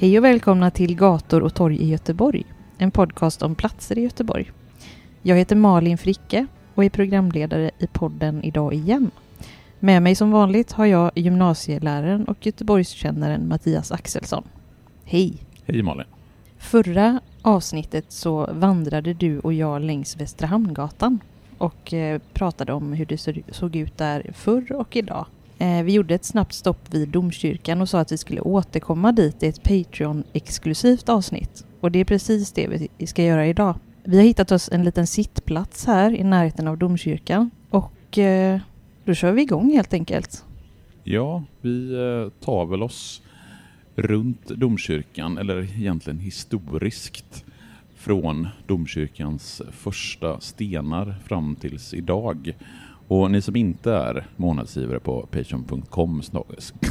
Hej och välkomna till Gator och torg i Göteborg, en podcast om platser i Göteborg. Jag heter Malin Fricke och är programledare i podden idag igen. Med mig som vanligt har jag gymnasieläraren och Göteborgskännaren Mattias Axelsson. Hej! Hej Malin! Förra avsnittet så vandrade du och jag längs Västra Hamngatan och eh, pratade om hur det såg ut där förr och idag. Eh, vi gjorde ett snabbt stopp vid domkyrkan och sa att vi skulle återkomma dit i ett Patreon-exklusivt avsnitt. Och det är precis det vi ska göra idag. Vi har hittat oss en liten sittplats här i närheten av domkyrkan och eh, då kör vi igång helt enkelt. Ja, vi eh, tar väl oss runt domkyrkan, eller egentligen historiskt, från domkyrkans första stenar fram tills idag. Och ni som inte är månadsgivare på patreon.com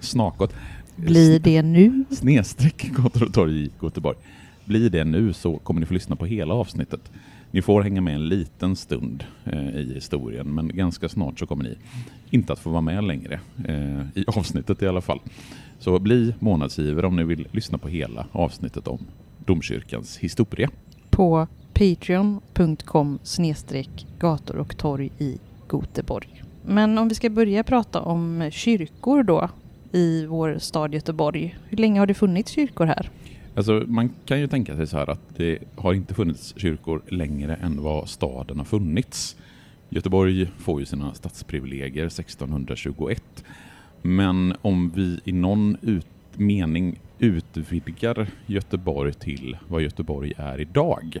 snakot blir det nu? Snedstreck gator och torg i Göteborg. Blir det nu så kommer ni få lyssna på hela avsnittet. Ni får hänga med en liten stund eh, i historien men ganska snart så kommer ni inte att få vara med längre eh, i avsnittet i alla fall. Så bli månadsgivare om ni vill lyssna på hela avsnittet om domkyrkans historia. På patreon.com snedstreck gator och torg i Göteborg. Men om vi ska börja prata om kyrkor då i vår stad Göteborg. Hur länge har det funnits kyrkor här? Alltså, man kan ju tänka sig så här att det har inte funnits kyrkor längre än vad staden har funnits. Göteborg får ju sina stadsprivilegier 1621. Men om vi i någon ut mening utvidgar Göteborg till vad Göteborg är idag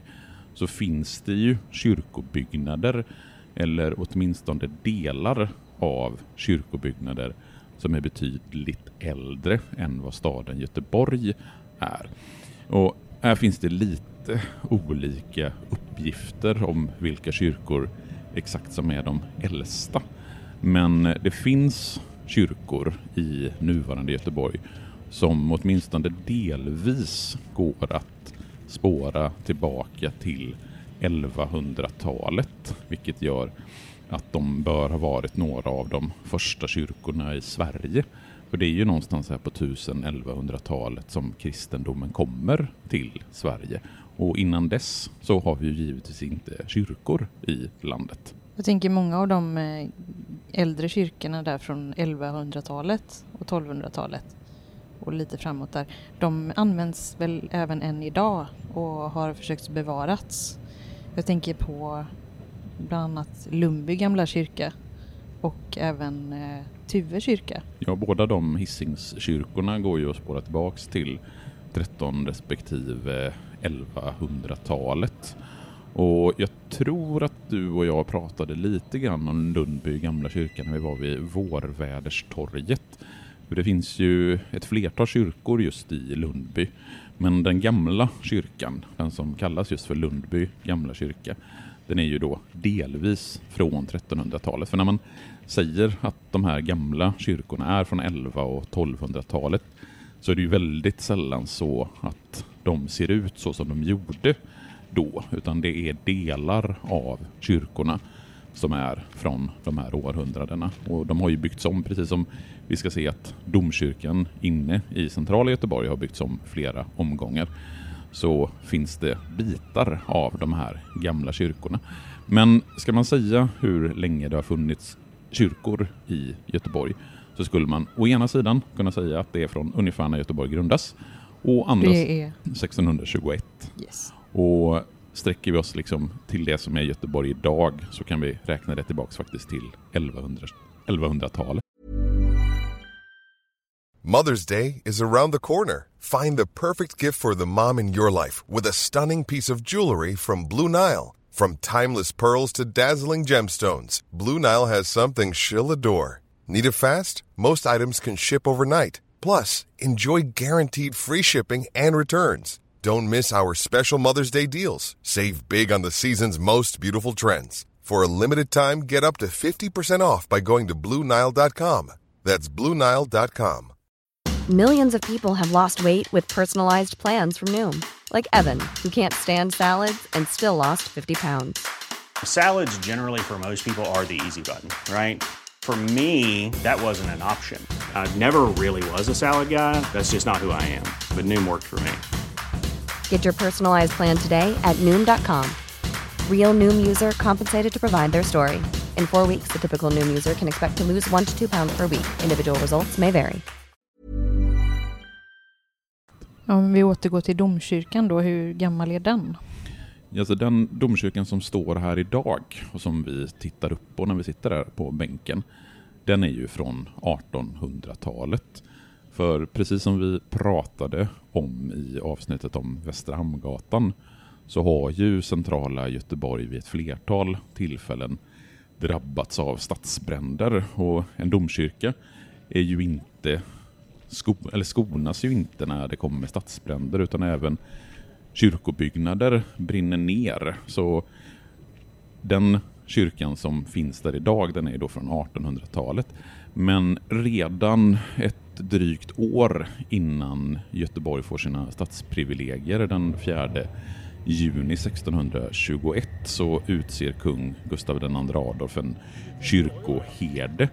så finns det ju kyrkobyggnader eller åtminstone delar av kyrkobyggnader som är betydligt äldre än vad staden Göteborg är. Och här finns det lite olika uppgifter om vilka kyrkor exakt som är de äldsta. Men det finns kyrkor i nuvarande Göteborg som åtminstone delvis går att spåra tillbaka till 1100-talet, vilket gör att de bör ha varit några av de första kyrkorna i Sverige. För det är ju någonstans här på 1000-1100-talet som kristendomen kommer till Sverige. Och innan dess så har vi ju givetvis inte kyrkor i landet. Jag tänker många av de eh, äldre kyrkorna där från 1100-talet och 1200-talet och lite framåt där, de används väl även än idag och har försökt bevarats. Jag tänker på bland annat Lundby gamla kyrka och även eh, Tuve kyrka. Ja, båda de Hisingskyrkorna går ju att spåra tillbaks till 13 respektive 1100-talet. Och jag tror att du och jag pratade lite grann om Lundby gamla kyrka när vi var vid Vårväderstorget. Det finns ju ett flertal kyrkor just i Lundby. Men den gamla kyrkan, den som kallas just för Lundby gamla kyrka, den är ju då delvis från 1300-talet. För när man säger att de här gamla kyrkorna är från 1100 och 1200-talet så är det ju väldigt sällan så att de ser ut så som de gjorde då, utan det är delar av kyrkorna som är från de här århundradena. Och de har ju byggts om, precis som vi ska se att domkyrkan inne i centrala Göteborg har byggts om flera omgångar. Så finns det bitar av de här gamla kyrkorna. Men ska man säga hur länge det har funnits kyrkor i Göteborg så skulle man å ena sidan kunna säga att det är från ungefär när Göteborg grundas och andra är... 1621. Yes. Och sträcker vi oss liksom till det som är Göteborg idag så kan vi räkna det tillbaks faktiskt till 1100, 1100-talet. Mother's Day is around the corner. Find the perfect gift for the mom in your life with a stunning piece of jewelry from Blue Nile. From timeless pearls to dazzling gemstones, Blue Nile has something she'll adore. Need it fast? Most items can ship overnight. Plus, enjoy guaranteed free shipping and returns. Don't miss our special Mother's Day deals. Save big on the season's most beautiful trends. For a limited time, get up to 50% off by going to BlueNile.com. That's BlueNile.com. Millions of people have lost weight with personalized plans from Noom, like Evan, who can't stand salads and still lost 50 pounds. Salads, generally, for most people, are the easy button, right? For me, that wasn't an option. I never really was a salad guy. That's just not who I am. But Noom worked for me. Get your personalized plan today at Noom.com. Real Noom user compensated to provide their story. In four weeks, the typical Noom user can expect to lose one to two pounds per week. Individual results may vary. Om vi återgår till domkyrkan då, hur gammal är den? Alltså den domkyrkan som står här idag och som vi tittar upp på när vi sitter där på bänken, den är ju från 1800-talet. För precis som vi pratade om i avsnittet om Västra Hamngatan så har ju centrala Göteborg vid ett flertal tillfällen drabbats av stadsbränder och en domkyrka är ju inte sko eller skonas ju inte när det kommer stadsbränder utan även kyrkobyggnader brinner ner. Så den kyrkan som finns där idag den är då från 1800-talet. Men redan ett drygt år innan Göteborg får sina stadsprivilegier den 4 juni 1621 så utser kung Gustav II Adolf en kyrkoherde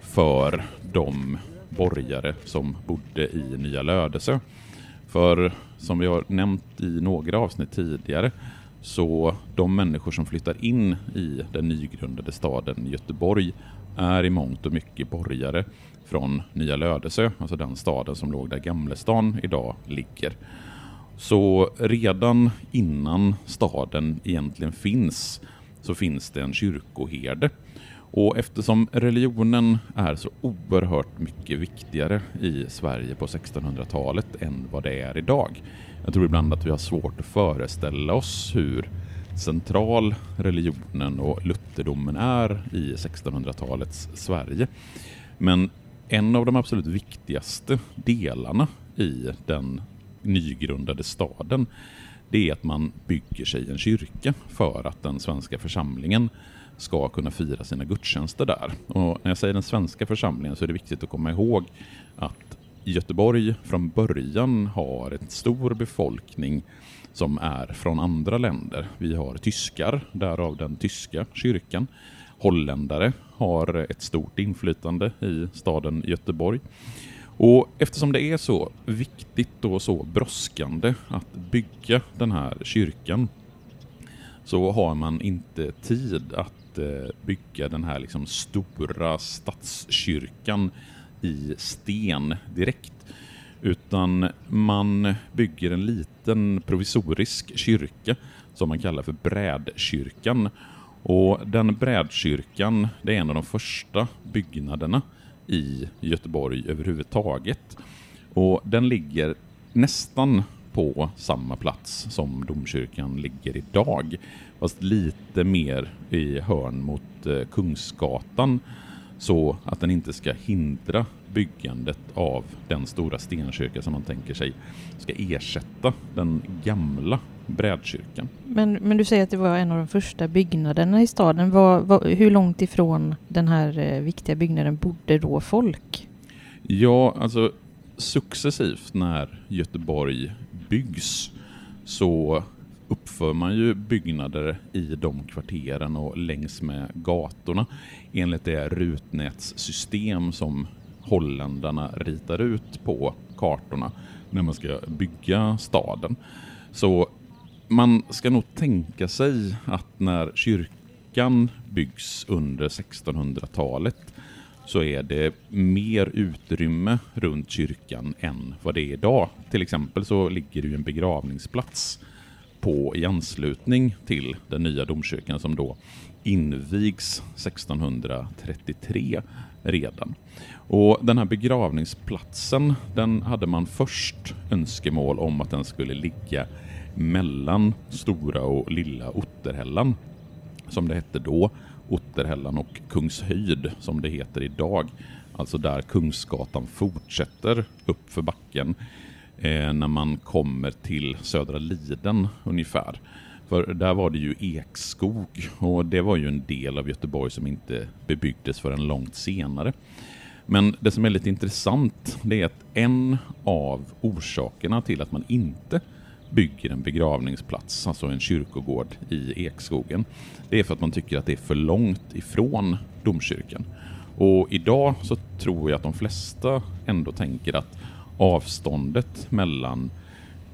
för de borgare som bodde i Nya Lödöse. För som vi har nämnt i några avsnitt tidigare så de människor som flyttar in i den nygrundade staden Göteborg är i mångt och mycket borgare från Nya Lödesö, alltså den staden som låg där Gamlestan idag ligger. Så redan innan staden egentligen finns så finns det en kyrkoherde. Och eftersom religionen är så oerhört mycket viktigare i Sverige på 1600-talet än vad det är idag. Jag tror ibland att vi har svårt att föreställa oss hur central religionen och lutherdomen är i 1600-talets Sverige. Men en av de absolut viktigaste delarna i den nygrundade staden det är att man bygger sig en kyrka för att den svenska församlingen ska kunna fira sina gudstjänster där. Och när jag säger den svenska församlingen så är det viktigt att komma ihåg att Göteborg från början har en stor befolkning som är från andra länder. Vi har tyskar, därav den tyska kyrkan. Holländare har ett stort inflytande i staden Göteborg. Och eftersom det är så viktigt och så brådskande att bygga den här kyrkan så har man inte tid att eh, bygga den här liksom stora stadskyrkan i sten direkt. Utan man bygger en liten provisorisk kyrka som man kallar för brädkyrkan. Och den brädkyrkan det är en av de första byggnaderna i Göteborg överhuvudtaget. Och den ligger nästan på samma plats som domkyrkan ligger idag. Fast lite mer i hörn mot eh, Kungsgatan så att den inte ska hindra byggandet av den stora stenkyrka som man tänker sig ska ersätta den gamla brädkyrkan. Men, men du säger att det var en av de första byggnaderna i staden. Var, var, hur långt ifrån den här eh, viktiga byggnaden bodde då folk? Ja, alltså successivt när Göteborg byggs så uppför man ju byggnader i de kvarteren och längs med gatorna enligt det rutnätssystem som holländarna ritar ut på kartorna när man ska bygga staden. Så man ska nog tänka sig att när kyrkan byggs under 1600-talet så är det mer utrymme runt kyrkan än vad det är idag. Till exempel så ligger det ju en begravningsplats på i anslutning till den nya domkyrkan som då invigs 1633 redan. Och den här begravningsplatsen, den hade man först önskemål om att den skulle ligga mellan Stora och Lilla Otterhällan, som det hette då, Otterhällan och Kungshöjd som det heter idag. Alltså där Kungsgatan fortsätter upp för backen eh, när man kommer till Södra Liden ungefär. För där var det ju ekskog och det var ju en del av Göteborg som inte bebyggdes förrän långt senare. Men det som är lite intressant det är att en av orsakerna till att man inte bygger en begravningsplats, alltså en kyrkogård i Ekskogen, det är för att man tycker att det är för långt ifrån domkyrkan. Och idag så tror jag att de flesta ändå tänker att avståndet mellan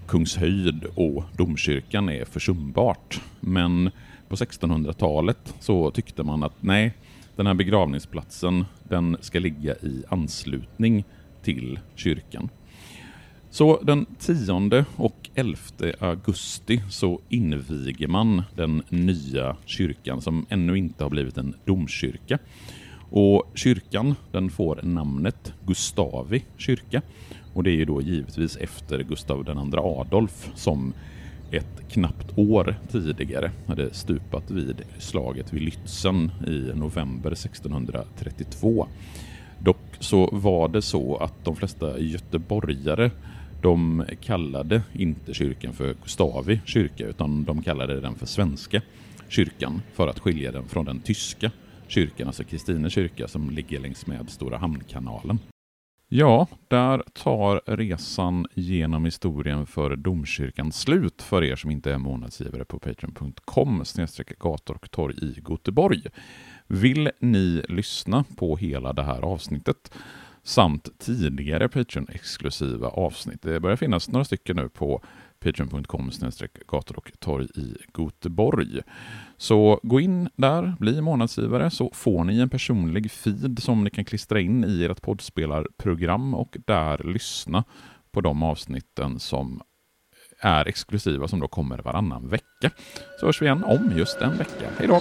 Kungshöjd och domkyrkan är försumbart. Men på 1600-talet så tyckte man att nej, den här begravningsplatsen den ska ligga i anslutning till kyrkan. Så den 10 och 11 augusti så inviger man den nya kyrkan som ännu inte har blivit en domkyrka. Och kyrkan den får namnet Gustavi kyrka och det är ju då givetvis efter Gustav II Adolf som ett knappt år tidigare hade stupat vid slaget vid Lützen i november 1632. Dock så var det så att de flesta göteborgare de kallade inte kyrkan för Gustavi kyrka utan de kallade den för Svenska kyrkan för att skilja den från den tyska kyrkan, alltså Kristine kyrka som ligger längs med Stora hamnkanalen. Ja, där tar resan genom historien för domkyrkan slut för er som inte är månadsgivare på patreon.com gator och torg i Göteborg. Vill ni lyssna på hela det här avsnittet samt tidigare Patreon-exklusiva avsnitt. Det börjar finnas några stycken nu på patreon.com gator och torg i Göteborg. Så gå in där, bli månadsgivare, så får ni en personlig feed som ni kan klistra in i ert poddspelarprogram och där lyssna på de avsnitten som är exklusiva som då kommer varannan vecka. Så hörs vi igen om just en vecka. Hej då!